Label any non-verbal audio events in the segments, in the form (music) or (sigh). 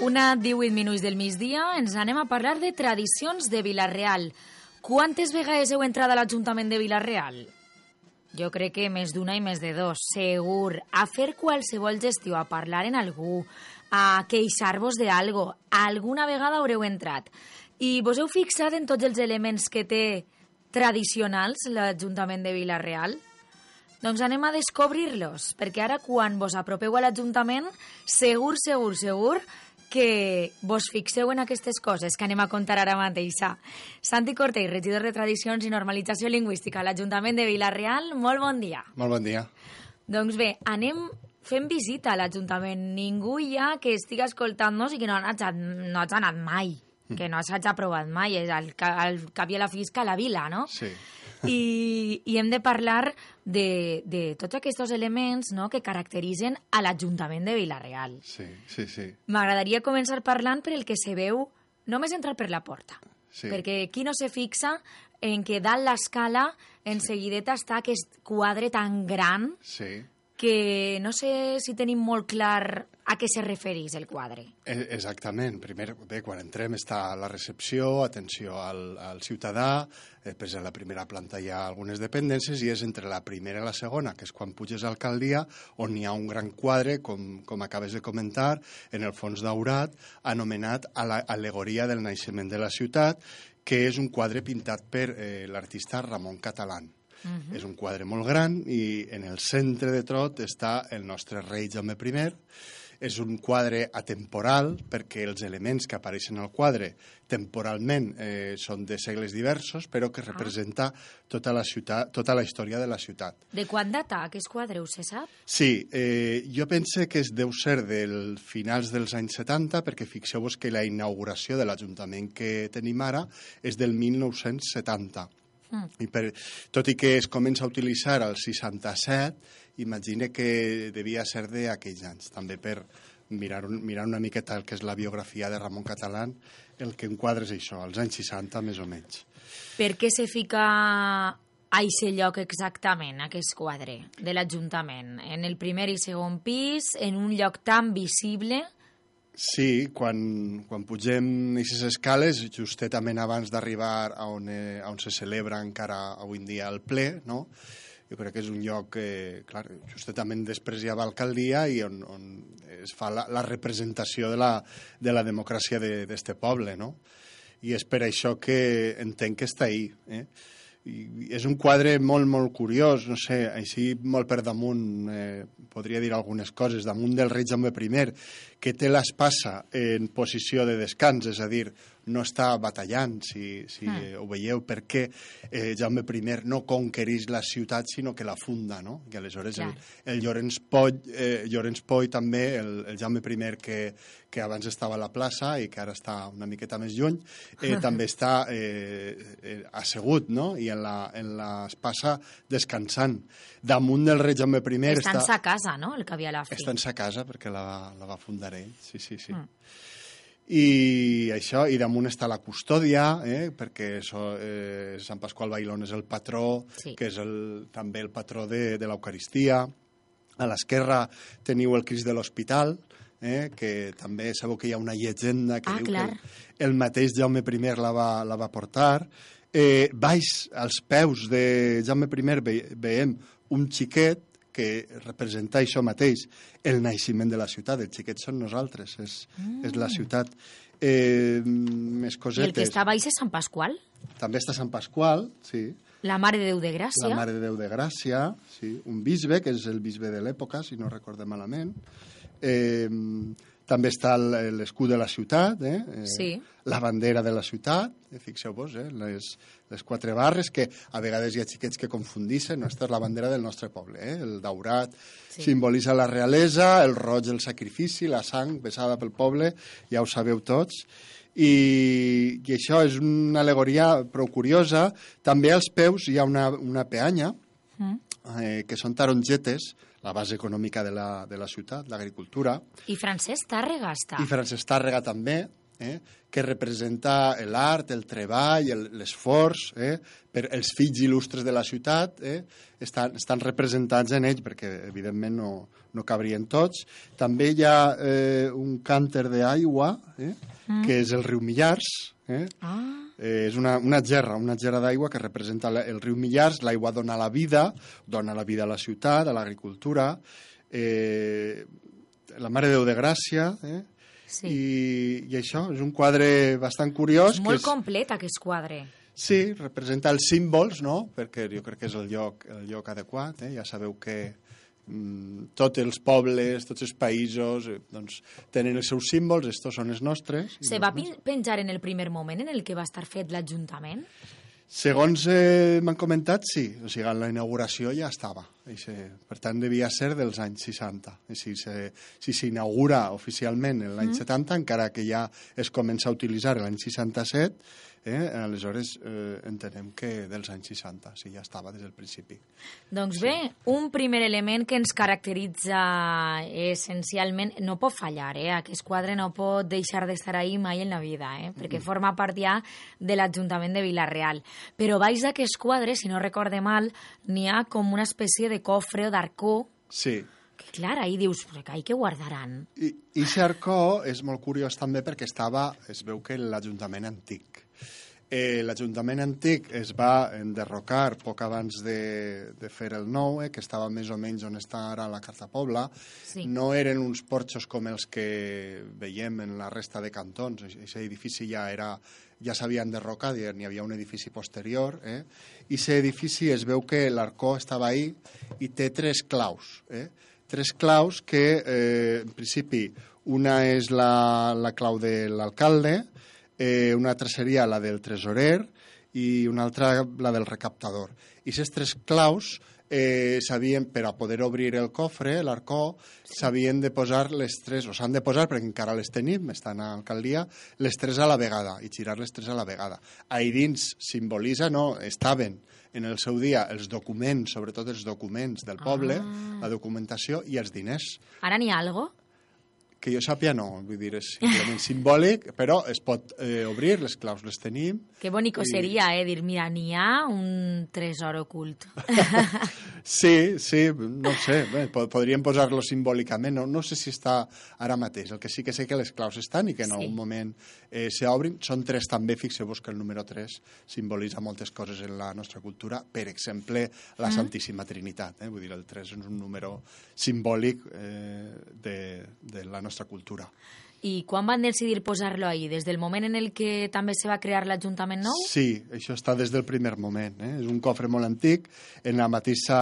Una 18 minuts del migdia ens anem a parlar de tradicions de Vilareal. Quantes vegades heu entrat a l'Ajuntament de Vilareal? Jo crec que més d'una i més de dos, segur. A fer qualsevol gestió, a parlar en algú, a queixar-vos d'algo. Alguna vegada haureu entrat. I vos heu fixat en tots els elements que té tradicionals l'Ajuntament de Vilareal? Doncs anem a descobrir-los, perquè ara quan vos apropeu a l'Ajuntament, segur, segur, segur que vos fixeu en aquestes coses que anem a contar ara mateix. Santi Cortell, regidor de Tradicions i Normalització Lingüística a l'Ajuntament de Vilareal, molt bon dia. Molt bon dia. Doncs bé, anem fent visita a l'Ajuntament. Ningú hi ha que estigui escoltant-nos i que no ha anat, no ha anat mai, que no s'hagi aprovat mai. És el, el cap i a la fisca a la vila, no? Sí. I, i hem de parlar de, de tots aquests elements no, que caracteritzen a l'Ajuntament de Vilareal. Sí, sí, sí. M'agradaria començar parlant per el que se veu només entrar per la porta. Sí. Perquè qui no se fixa en que dalt l'escala en seguideta està aquest quadre tan gran Sí. Que no sé si tenim molt clar a què se refereix el quadre. E- Exactament. Primer, bé, quan entrem està la recepció, atenció al, al ciutadà, després a la primera planta hi ha algunes dependències i és entre la primera i la segona, que és quan puges a alcaldia, on hi ha un gran quadre, com, com acabes de comentar, en el fons daurat, anomenat a la alegoria del naixement de la ciutat, que és un quadre pintat per eh, l'artista Ramon Catalán. Uh -huh. És un quadre molt gran i en el centre de tot està el nostre rei Jaume I. És un quadre atemporal perquè els elements que apareixen al quadre temporalment eh, són de segles diversos, però que representa tota la, ciutat, tota la història de la ciutat. De quan data aquest quadre, ho se sap? Sí, eh, jo pense que es deu ser del finals dels anys 70, perquè fixeu-vos que la inauguració de l'Ajuntament que tenim ara és del 1970. Mm. I per, tot i que es comença a utilitzar al 67, imagine que devia ser d'aquells anys, també per mirar, un, mirar una miqueta el que és la biografia de Ramon Catalán, el que enquadra és això, als anys 60 més o menys. Per què se fica a aquest lloc exactament, aquest quadre de l'Ajuntament? En el primer i segon pis, en un lloc tan visible... Sí, quan, quan pugem aquestes escales, justament abans d'arribar a, on, eh, a on se celebra encara avui en dia el ple, no? jo crec que és un lloc que, clar, justament després hi ha l'alcaldia i on, on es fa la, la representació de la, de la democràcia d'este de, poble, no? I és per això que entenc que està ahí, eh? I és un quadre molt, molt curiós, no sé, així molt per damunt, eh, podria dir algunes coses, damunt del rei Jaume I, que té l'espasa en posició de descans, és a dir, no està batallant, si, si Mm. ho veieu, perquè eh, Jaume I no conquerís la ciutat, sinó que la funda, no? I aleshores el, Clar. el Llorenç Poll, eh, Llorenç Poll també, el, el Jaume I que, que abans estava a la plaça i que ara està una miqueta més lluny, eh, (laughs) també està eh, eh, assegut, no? I en la, en l'espasa descansant. Damunt del rei Jaume I Està en està, sa casa, no?, el que havia a la fi. està en sa casa perquè la, la va fundar ell, sí, sí, sí. Mm. I això, i damunt està la custòdia, eh, perquè això, eh, Sant Pasqual Bailón és el patró, Sí. que és el, també el patró de, de l'Eucaristia. A l'esquerra teniu el Crist de l'Hospital, eh, que també sabeu que hi ha una llegenda que Ah, diu clar. que el, el mateix Jaume I la va, la va portar. Eh, baix, als peus de Jaume I, ve, veiem un xiquet que representa això mateix, el naixement de la ciutat. Els xiquets són nosaltres, és, mm. és la ciutat. Eh, més I cosetes. el que està baix és Sant Pasqual, També està Sant Pasqual, sí. la Mare de Déu de Gràcia. La Mare de Déu de Gràcia, sí. un bisbe, que és el bisbe de l'època, si no recordem malament. Eh, també està el- l'escut de la ciutat, eh? eh, Sí. la bandera de la ciutat, eh? fixeu-vos, eh? les, les quatre barres, que a vegades hi ha xiquets que confundissin, no? Esta és la bandera del nostre poble, eh? el daurat Sí. sí. simbolitza la realesa, el roig el sacrifici, la sang vessada pel poble, ja ho sabeu tots, i, i això és una alegoria prou curiosa. També als peus hi ha una, una peanya, Mm. eh, que són tarongetes, la base econòmica de la, de la ciutat, l'agricultura, I Francesc Tàrrega està. i Francesc Tàrrega també, eh, que representa l'art, el treball, l'esforç, eh, per els fills il·lustres de la ciutat, eh, estan, estan representats en ells, perquè evidentment no, no cabrien tots. També hi ha eh, un cànter d'aigua, eh, mm. que és el riu Millars, eh, ah. Eh, és una, una gerra, una gerra d'aigua que representa el riu Millars. L'aigua dona la vida, dona la vida a la ciutat, a l'agricultura. Eh, la Mare Déu de Gràcia, eh? Sí. I, I això és un quadre bastant curiós. És molt que és... complet, aquest quadre. Sí, representa els símbols, no? perquè jo crec que és el lloc, el lloc adequat. Eh? Ja sabeu que tots els pobles, tots els països, eh, doncs, tenen els seus símbols, estos són els nostres. Se va penjar en el primer moment en el que va estar fet l'Ajuntament? Segons eh, m'han comentat, sí. O sigui, la inauguració ja estava. Eixe, per tant, devia ser dels anys 60. I si s'inaugura si oficialment l'any mm. 70, encara que ja es comença a utilitzar l'any 67, eh, aleshores eh, entenem que dels anys 60, sí, ja estava des del principi. Doncs sí. bé, un primer element que ens caracteritza essencialment, no pot fallar, eh? aquest quadre no pot deixar d'estar ahí mai en la vida, eh? perquè mm. forma part ja de l'Ajuntament de Vilareal. Però baix d'aquest quadre, si no recorde mal, n'hi ha com una espècie de cofre o d'arcó Sí, que clar, ahí dius, però que què guardaran? I, i Xarcó és molt curiós també perquè estava, es veu que l'Ajuntament antic. Eh, L'Ajuntament antic es va enderrocar poc abans de, de fer el nou, eh, que estava més o menys on està ara la Carta Pobla. Sí. No eren uns porxos com els que veiem en la resta de cantons. Aquest edifici ja era ja s'havia enderrocat, i n'hi havia un edifici posterior, eh? i aquest edifici es veu que l'arcó estava ahí i té tres claus. Eh? Tres claus que, eh, en principi, una és la, la clau de l'alcalde, eh, una altra seria la del tresorer i una altra la del recaptador. I aquestes tres claus eh, sabien, per a poder obrir el cofre, l'arcó, s'havien de posar les tres, o s'han de posar, perquè encara les tenim, estan a l'alcaldia, les tres a la vegada, i girar les tres a la vegada. Ahí dins simbolitza, no, estaven en el seu dia els documents, sobretot els documents del poble, ah. la documentació i els diners. Ara n'hi ha alguna que jo sàpia no, vull dir, és simplement simbòlic, però es pot eh, obrir, les claus les tenim. Que bonico i... seria, eh, dir, mira, n'hi ha un tresor ocult. (laughs) sí, sí, no sé, bé, podríem posar-lo simbòlicament, no, no sé si està ara mateix, el que sí que sé que les claus estan i que en sí. algun moment eh, s'obrin, són tres també, fixeu-vos que el número 3 simbolitza moltes coses en la nostra cultura, per exemple, la mm. Santíssima Trinitat, eh? vull dir, el 3 és un número simbòlic eh, de, de la nostra cultura. I quan van decidir posar-lo ahí? Des del moment en el que també se va crear l'Ajuntament nou? Sí, això està des del primer moment. Eh? És un cofre molt antic. En la mateixa,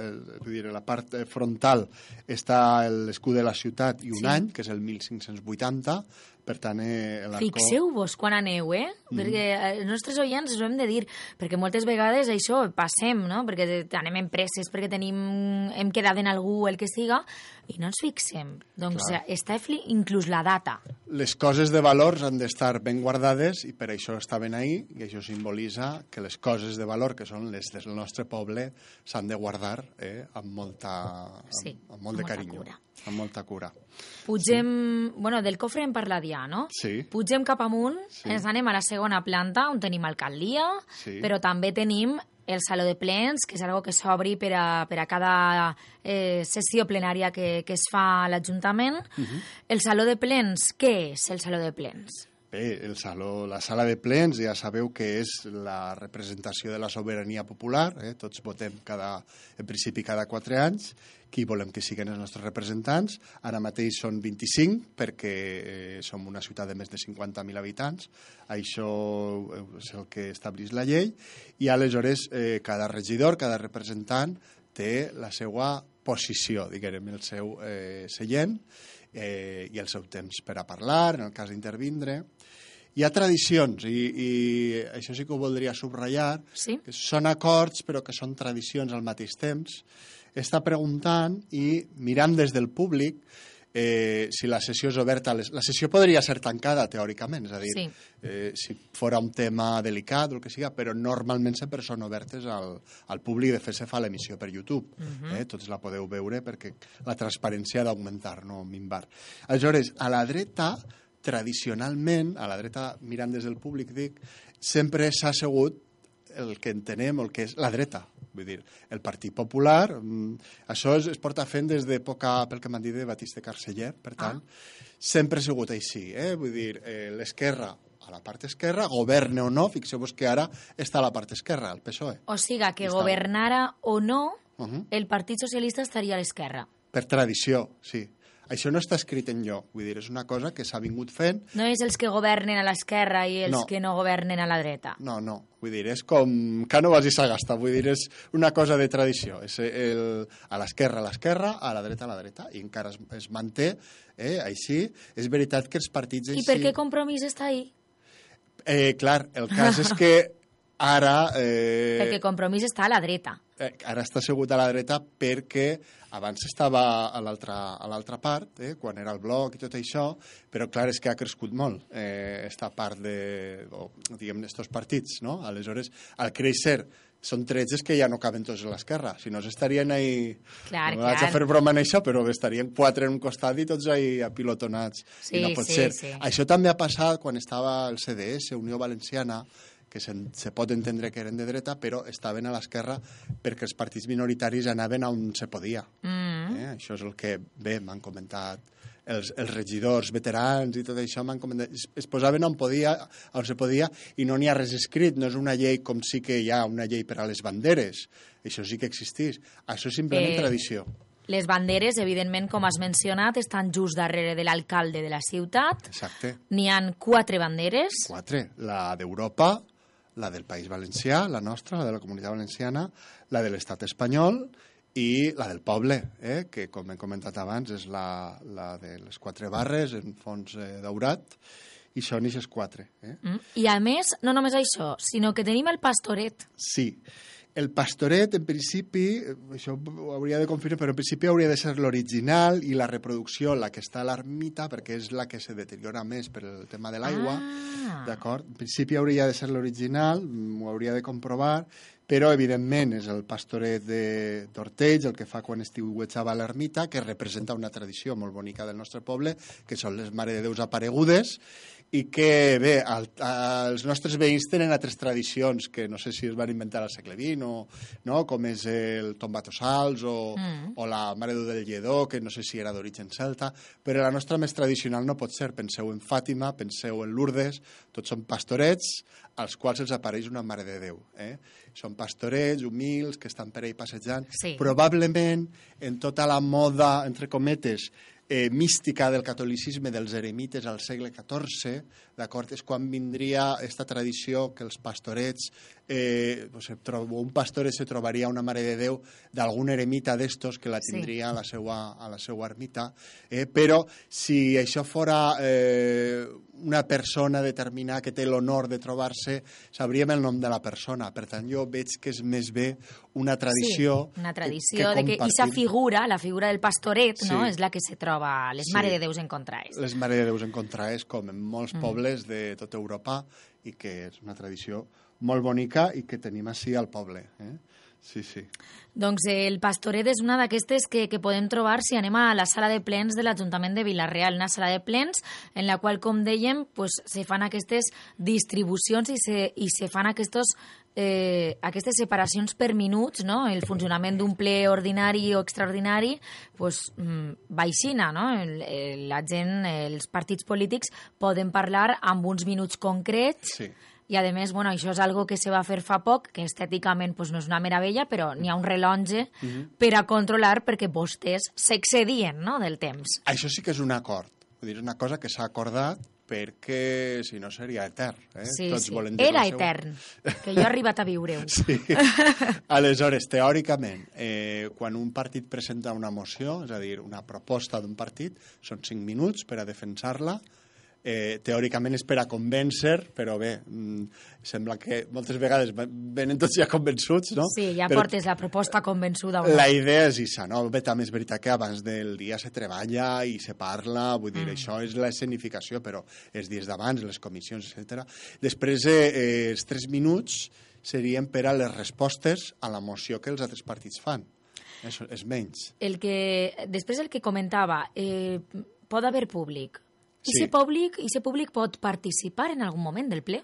eh, dir, la part frontal està l'escut de la ciutat i un sí. any, que és el 1580, per tant, eh, Fixeu-vos quan aneu, eh? Mm. Perquè eh, els nostres oients ho hem de dir, perquè moltes vegades això passem, no? Perquè anem en presses, perquè tenim, hem quedat en algú, el que siga, i no ens fixem. Doncs Clar. està inclús la data. Les coses de valors han d'estar ben guardades i per això estaven ahí, i això simbolitza que les coses de valor, que són les del nostre poble, s'han de guardar eh, amb, molta, amb, sí, amb molt amb de carinyo. Cura. Amb molta cura. Pugem... Sí. Bueno, del cofre hem parlat ja, no? Sí. Pugem cap amunt, sí. ens anem a la segona planta, on tenim alcaldia, sí. però també tenim el saló de plens, que és algo que s'obri per, a, per a cada eh, sessió plenària que, que es fa a l'Ajuntament. Uh -huh. El saló de plens, què és el saló de plens? Bé, el saló, la sala de plens ja sabeu que és la representació de la sobirania popular, eh? tots votem cada, en principi cada quatre anys, qui volem que siguin els nostres representants. Ara mateix són 25 perquè eh, som una ciutat de més de 50.000 habitants, això és el que estableix la llei, i aleshores eh, cada regidor, cada representant té la seva posició, diguem, el seu eh, seient, eh, i el seu temps per a parlar, en el cas d'intervindre. Hi ha tradicions, i, i això sí que ho voldria subratllar, sí? que són acords però que són tradicions al mateix temps. Està preguntant i mirant des del públic eh, si la sessió és oberta... Les... La sessió podria ser tancada, teòricament, és a dir, sí. eh, si fora un tema delicat o el que siga, però normalment sempre són obertes al, al públic. De fet, se fa l'emissió per YouTube. Uh mhm. -huh. eh? Tots la podeu veure perquè la transparència ha d'augmentar, no minvar. Aleshores, a la dreta tradicionalment, a la dreta, mirant des del públic, dic, sempre s'ha assegut el que entenem, el que és la dreta. Vull dir, el Partit Popular, mm, això es, es porta fent des d'època, pel que m'han dit, de Batista Carceller, per tant, ah. sempre ha sigut així. Eh? Vull dir, eh, l'esquerra a la part esquerra, governe o no, fixeu-vos que ara està a la part esquerra, el PSOE. O siga, que Està... governara o no, uh -huh. el Partit Socialista estaria a l'esquerra. Per tradició, sí. Això no està escrit en lloc, vull dir, és una cosa que s'ha vingut fent. No és els que governen a l'esquerra i els no. que no governen a la dreta. No, no, vull dir, és com Cànovas i Sagasta, vull dir, és una cosa de tradició. És el, a l'esquerra a l'esquerra, a la dreta a la dreta, i encara es, es manté eh, així. És veritat que els partits... I per què Compromís està ahí? Eh, clar, el cas és que ara... Eh, (laughs) perquè Compromís està a la dreta. Eh, ara està assegut a la dreta perquè abans estava a l'altra part, eh, quan era el bloc i tot això, però clar, és que ha crescut molt eh, esta part de, o, diguem, estos partits, no? Aleshores, al créixer són trets que ja no caben tots a l'esquerra, si no s'estarien ahí... Clar, no clar. vaig a fer broma en això, però estarien quatre en un costat i tots ahí apilotonats. Sí, I no pot sí, ser. Sí. Això també ha passat quan estava el CDS, Unió Valenciana, que se, se pot entendre que eren de dreta, però estaven a l'esquerra perquè els partits minoritaris anaven on se podia. Mm. Eh? Això és el que, bé, m'han comentat els, els regidors veterans i tot això m'han comentat, es, es posaven on, podia, on se podia i no n'hi ha res escrit, no és una llei com sí que hi ha una llei per a les banderes, això sí que existís, això és simplement eh... tradició. Les banderes, evidentment, com has mencionat, estan just darrere de l'alcalde de la ciutat. Exacte. N'hi han quatre banderes. Quatre. La d'Europa, la del País Valencià, la nostra, la de la Comunitat Valenciana, la de l'Estat espanyol i la del poble, eh, que com he comentat abans és la, la de les quatre barres en fons eh, daurat i són aquestes quatre. Eh? Mm. I a més, no només això, sinó que tenim el pastoret. Sí, el pastoret, en principi, això ho hauria de confirmar, però en principi hauria de ser l'original i la reproducció la que està a l'ermita, perquè és la que se deteriora més per el tema de l'aigua, ah. d'acord? En principi hauria de ser l'original, ho hauria de comprovar, però evidentment és el pastoret d'Ortells el que fa quan estiuetjava l'ermita, que representa una tradició molt bonica del nostre poble, que són les Mare de Déus aparegudes, i que, bé, el, els nostres veïns tenen altres tradicions que no sé si es van inventar al segle XX, o, no? com és el tombatossals o, mm. o la Mare Déu del Lledó, que no sé si era d'origen celta, però la nostra més tradicional no pot ser. Penseu en Fàtima, penseu en Lourdes, tots són pastorets als quals els apareix una Mare de Déu. Eh? Són pastorets humils que estan per ahí passejant. Sí. Probablement, en tota la moda, entre cometes, eh, mística del catolicisme dels eremites al segle XIV, d'acord? És quan vindria aquesta tradició que els pastorets, eh, pues, un pastoret se trobaria una Mare de Déu d'algun eremita d'estos que la tindria sí. a, la seva, a la seva ermita, eh, però si això fora eh, una persona determinada que té l'honor de trobar-se, sabríem el nom de la persona. Per tant, jo veig que és més bé una tradició... Sí, una tradició que, que de que aquesta figura, la figura del pastoret, sí. no?, és la que se troba les sí. Mare de Déus en contraes. Les Mare de Déus en contraes, com en molts mm. pobles de tota Europa, i que és una tradició molt bonica i que tenim així al poble. Eh? Sí, sí. Doncs el pastoret és una d'aquestes que, que podem trobar si anem a la sala de plens de l'Ajuntament de Vilareal, una sala de plens en la qual, com dèiem, pues, se fan aquestes distribucions i se, i se fan aquestos, eh, aquestes separacions per minuts, no? el funcionament d'un ple ordinari o extraordinari, pues, mm, baixina, no? El, el, la gent, els partits polítics poden parlar amb uns minuts concrets sí i a més, bueno, això és algo que se va fer fa poc, que estèticament pues, no és una meravella, però n'hi ha un rellotge uh mhm. -huh. per a controlar perquè vostès s'excedien no, del temps. Això sí que és un acord. Vull dir, és una cosa que s'ha acordat perquè si no seria etern. Eh? Sí, Tots sí. volen Era seu... etern, (laughs) que jo he arribat a viure-ho. Sí. Aleshores, teòricament, eh, quan un partit presenta una moció, és a dir, una proposta d'un partit, són cinc minuts per a defensar-la, eh, teòricament és per a convèncer, però bé, mm, sembla que moltes vegades venen tots ja convençuts, no? Sí, ja però portes la proposta convençuda. La idea és això, no? Bé, també és veritat que abans del dia se treballa i se parla, vull dir, mm. això és l'escenificació, però els dies d'abans, les comissions, etc. Després, eh, eh, els tres minuts serien per a les respostes a la moció que els altres partits fan. Això és menys. El que, després el que comentava, eh, pot haver públic, I Sí. si públic, i si públic pot participar en algun moment del ple?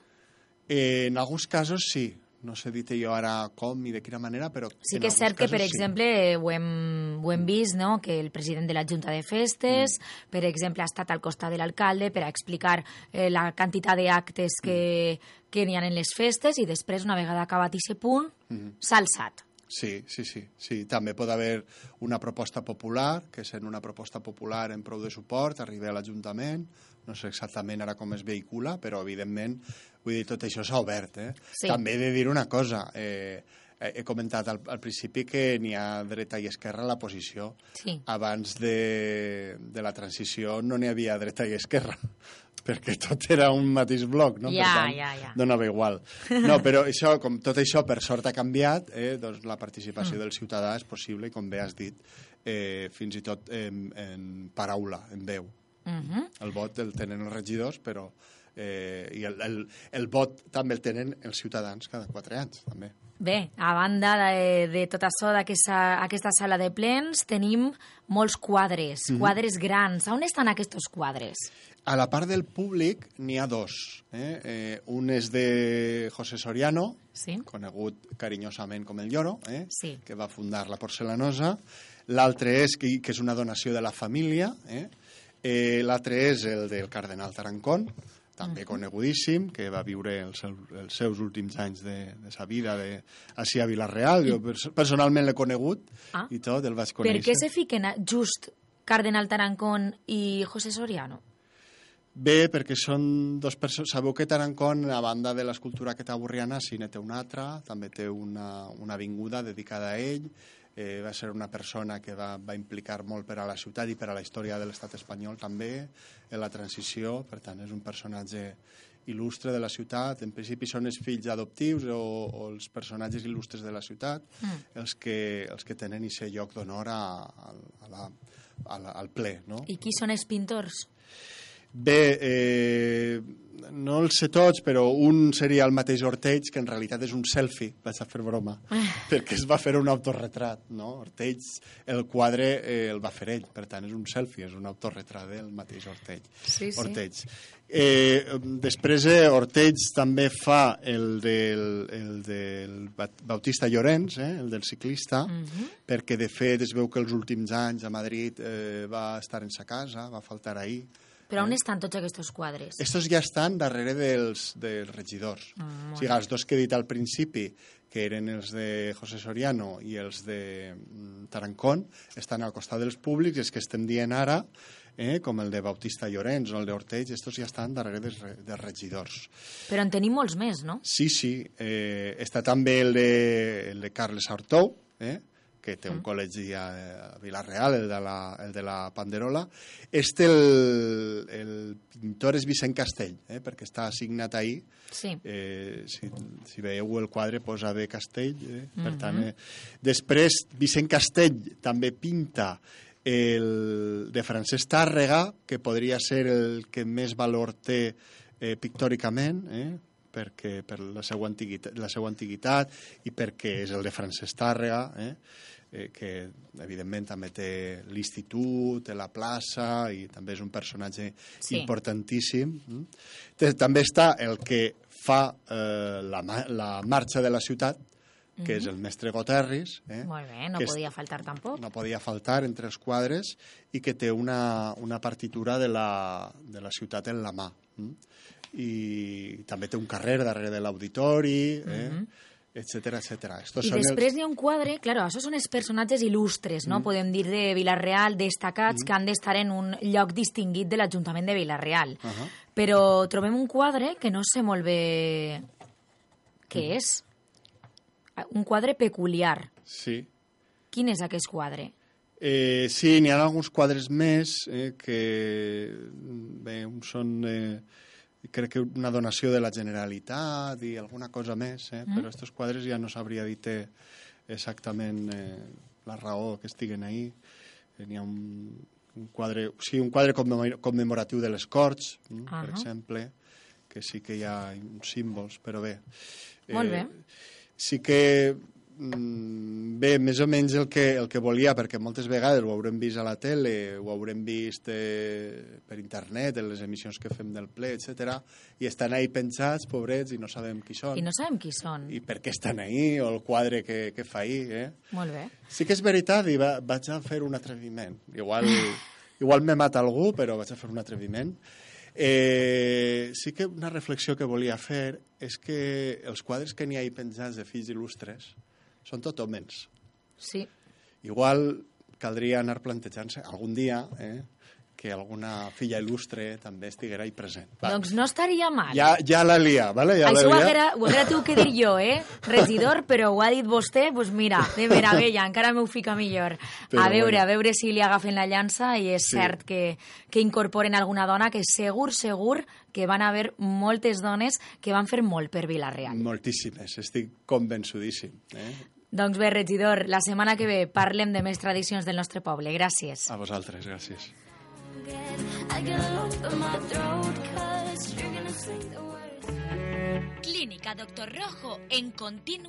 Eh, en alguns casos sí. No sé dir jo ara com i de quina manera, però... Sí que és cert que, per sí. exemple, ho hem, ho hem vist, no?, que el president de la Junta de Festes, Mm. per exemple, ha estat al costat de l'alcalde per a explicar eh, la quantitat d'actes que, Mm. que n'hi ha en les festes i després, una vegada acabat aquest punt, Mm-hmm. s'ha alçat. Sí, sí, sí, sí. També pot haver una proposta popular, que sent una proposta popular en prou de suport, arribi a l'Ajuntament, no sé exactament ara com es vehicula, però evidentment, vull dir, tot això s'ha obert. Eh? Sí. També he de dir una cosa, eh, he comentat al, al principi que n'hi ha dreta i esquerra a la posició. Sí. Abans de, de la transició no n'hi havia dreta i esquerra, (laughs) perquè tot era un mateix bloc, no? Ja, per tant, ja, ja. donava igual. No, (laughs) però això, com tot això per sort ha canviat, eh, doncs la participació Mm. del ciutadà és possible com bé has dit, eh, fins i tot en, en paraula, en veu. Mhm. El vot el tenen els regidors, però eh, i el, el, el vot també el tenen els ciutadans cada quatre anys, també. Bé, a banda de, de tot això d'aquesta aquesta sala de plens, tenim molts quadres, Mhm. quadres grans. On estan aquests quadres? A la part del públic n'hi ha dos. Eh? Eh, un és de José Soriano, Sí. conegut carinyosament com el Lloro, eh? Sí. que va fundar la porcelanosa. L'altre és, que, que és una donació de la família. Eh? Eh, L'altre és el del cardenal Tarancón, també conegudíssim, que va viure els, els seus últims anys de, de sa vida de, així a Vilareal. Jo pers personalment l'he conegut Ah. i tot, el vaig Per conèixer. què se fiquen just Cardenal Tarancón i José Soriano? Bé, perquè són dos persones... Sabeu que Tarancón, a banda de l'escultura que té a Borriana, sí ne té una altra, també té una, una avinguda dedicada a ell, eh, va ser una persona que va, va implicar molt per a la ciutat i per a la història de l'estat espanyol també, en la transició, per tant, és un personatge il·lustre de la ciutat. En principi són els fills adoptius o, o els personatges il·lustres de la ciutat Mm. els, que, els que tenen aquest lloc d'honor a, a, a la, a la, al ple, no? I qui són els pintors? Bé, eh, no els sé tots, però un seria el mateix Orteig, que en realitat és un selfie, vaig a fer broma, perquè es va fer un autorretrat, no? Orteig, el quadre eh, el va fer ell, per tant és un selfie, és un autorretrat del mateix Orteig. Sí, sí. Orteig. Eh, després eh, Orteig també fa el del, el del Bautista Llorenç, eh, el del ciclista, Mhm. perquè de fet es veu que els últims anys a Madrid eh, va estar en sa casa, va faltar ahir, Però on estan tots aquests quadres? estos ja estan darrere dels, dels regidors. Mm, o sigui, els dos que he dit al principi, que eren els de José Soriano i els de mm, Tarancón, estan al costat dels públics, i els que estem dient ara, eh, com el de Bautista Llorenç o el d'Orteig, estos ja estan darrere dels, dels regidors. Però en tenim molts més, no? Sí, sí, eh, està també el de, el de Carles Artou, eh, que té un col·legi a, a Vilareal, el de la, el de la Panderola. Este, el, el pintor és Vicent Castell, eh, perquè està assignat ahir. Sí. Eh, si, si veieu el quadre posa bé Castell. Eh? Per Mhm. tant, eh, després, Vicent Castell també pinta el de Francesc Tàrrega, que podria ser el que més valor té eh, pictòricament, eh? perquè per la seva, antiguitat, la seva antiguitat i perquè és el de Francesc Tàrrega, eh? Eh, que evidentment també té l'institut, té la plaça i també és un personatge Sí. importantíssim. mm. També està el que fa eh, la, la marxa de la ciutat, que és el mestre Goterris, eh? Molt bé, no és- podia faltar tampoc. no podia faltar entre els quadres i que té una, una partitura de la, de la ciutat en la mà. Mm? I també té un carrer darrere de l'auditori, eh? Etcètera, etcètera. Estos I després n'hi ha un quadre, claro, això són els personatges il·lustres, Mm. no? Podem dir de Vilareal, destacats, que han d'estar en un lloc distingit de l'Ajuntament de Vilareal. Ahà. Però trobem un quadre que no sé molt bé què Mm. és. Un quadre peculiar. Sí. Quin és aquest quadre? Eh, sí, n'hi ha alguns quadres més eh, que bé, són eh, crec que una donació de la Generalitat i alguna cosa més, eh? però aquests quadres ja no sabria dir exactament eh, la raó que estiguen ahí. Eh, N'hi ha un, un quadre, sí, un quadre commemor- commemoratiu de les Corts, mm, per Ahà. exemple, que sí que hi ha uns símbols, però bé. Molt bé. Sí que mm, bé, més o menys el que, el que volia, perquè moltes vegades ho haurem vist a la tele, ho haurem vist eh, per internet, en les emissions que fem del ple, etc. i estan ahí penjats, pobrets, i no sabem qui són. I no sabem qui són. I per què estan ahí, o el quadre que, que fa ahir, eh? Molt bé. Sí que és veritat, i va, vaig a fer un atreviment. Igual, igual me mata algú, però vaig a fer un atreviment. Eh, sí que una reflexió que volia fer és que els quadres que n'hi ha penjats de fills il·lustres són tot homes. Sí. Igual caldria anar plantejant-se algun dia eh, que alguna filla il·lustre també estiguera ahí present. Va. Doncs no estaria mal. Ja, ja la lia, vale? Ja Això ho la lia. haguera, ho haguera tingut que dir jo, eh? Regidor, però ho ha dit vostè, doncs mira, de meravella, encara m'ho fica millor. Però a veure, bueno. a veure si li agafen la llança i és Sí. cert que, que incorporen alguna dona que segur, segur que van haver moltes dones que van fer molt per Vilareal. Moltíssimes, estic convençudíssim. Eh? Doncs bé, regidor, la setmana que ve parlem de més tradicions del nostre poble. Gràcies. A vosaltres, gràcies. Clínica Doctor Rojo en continua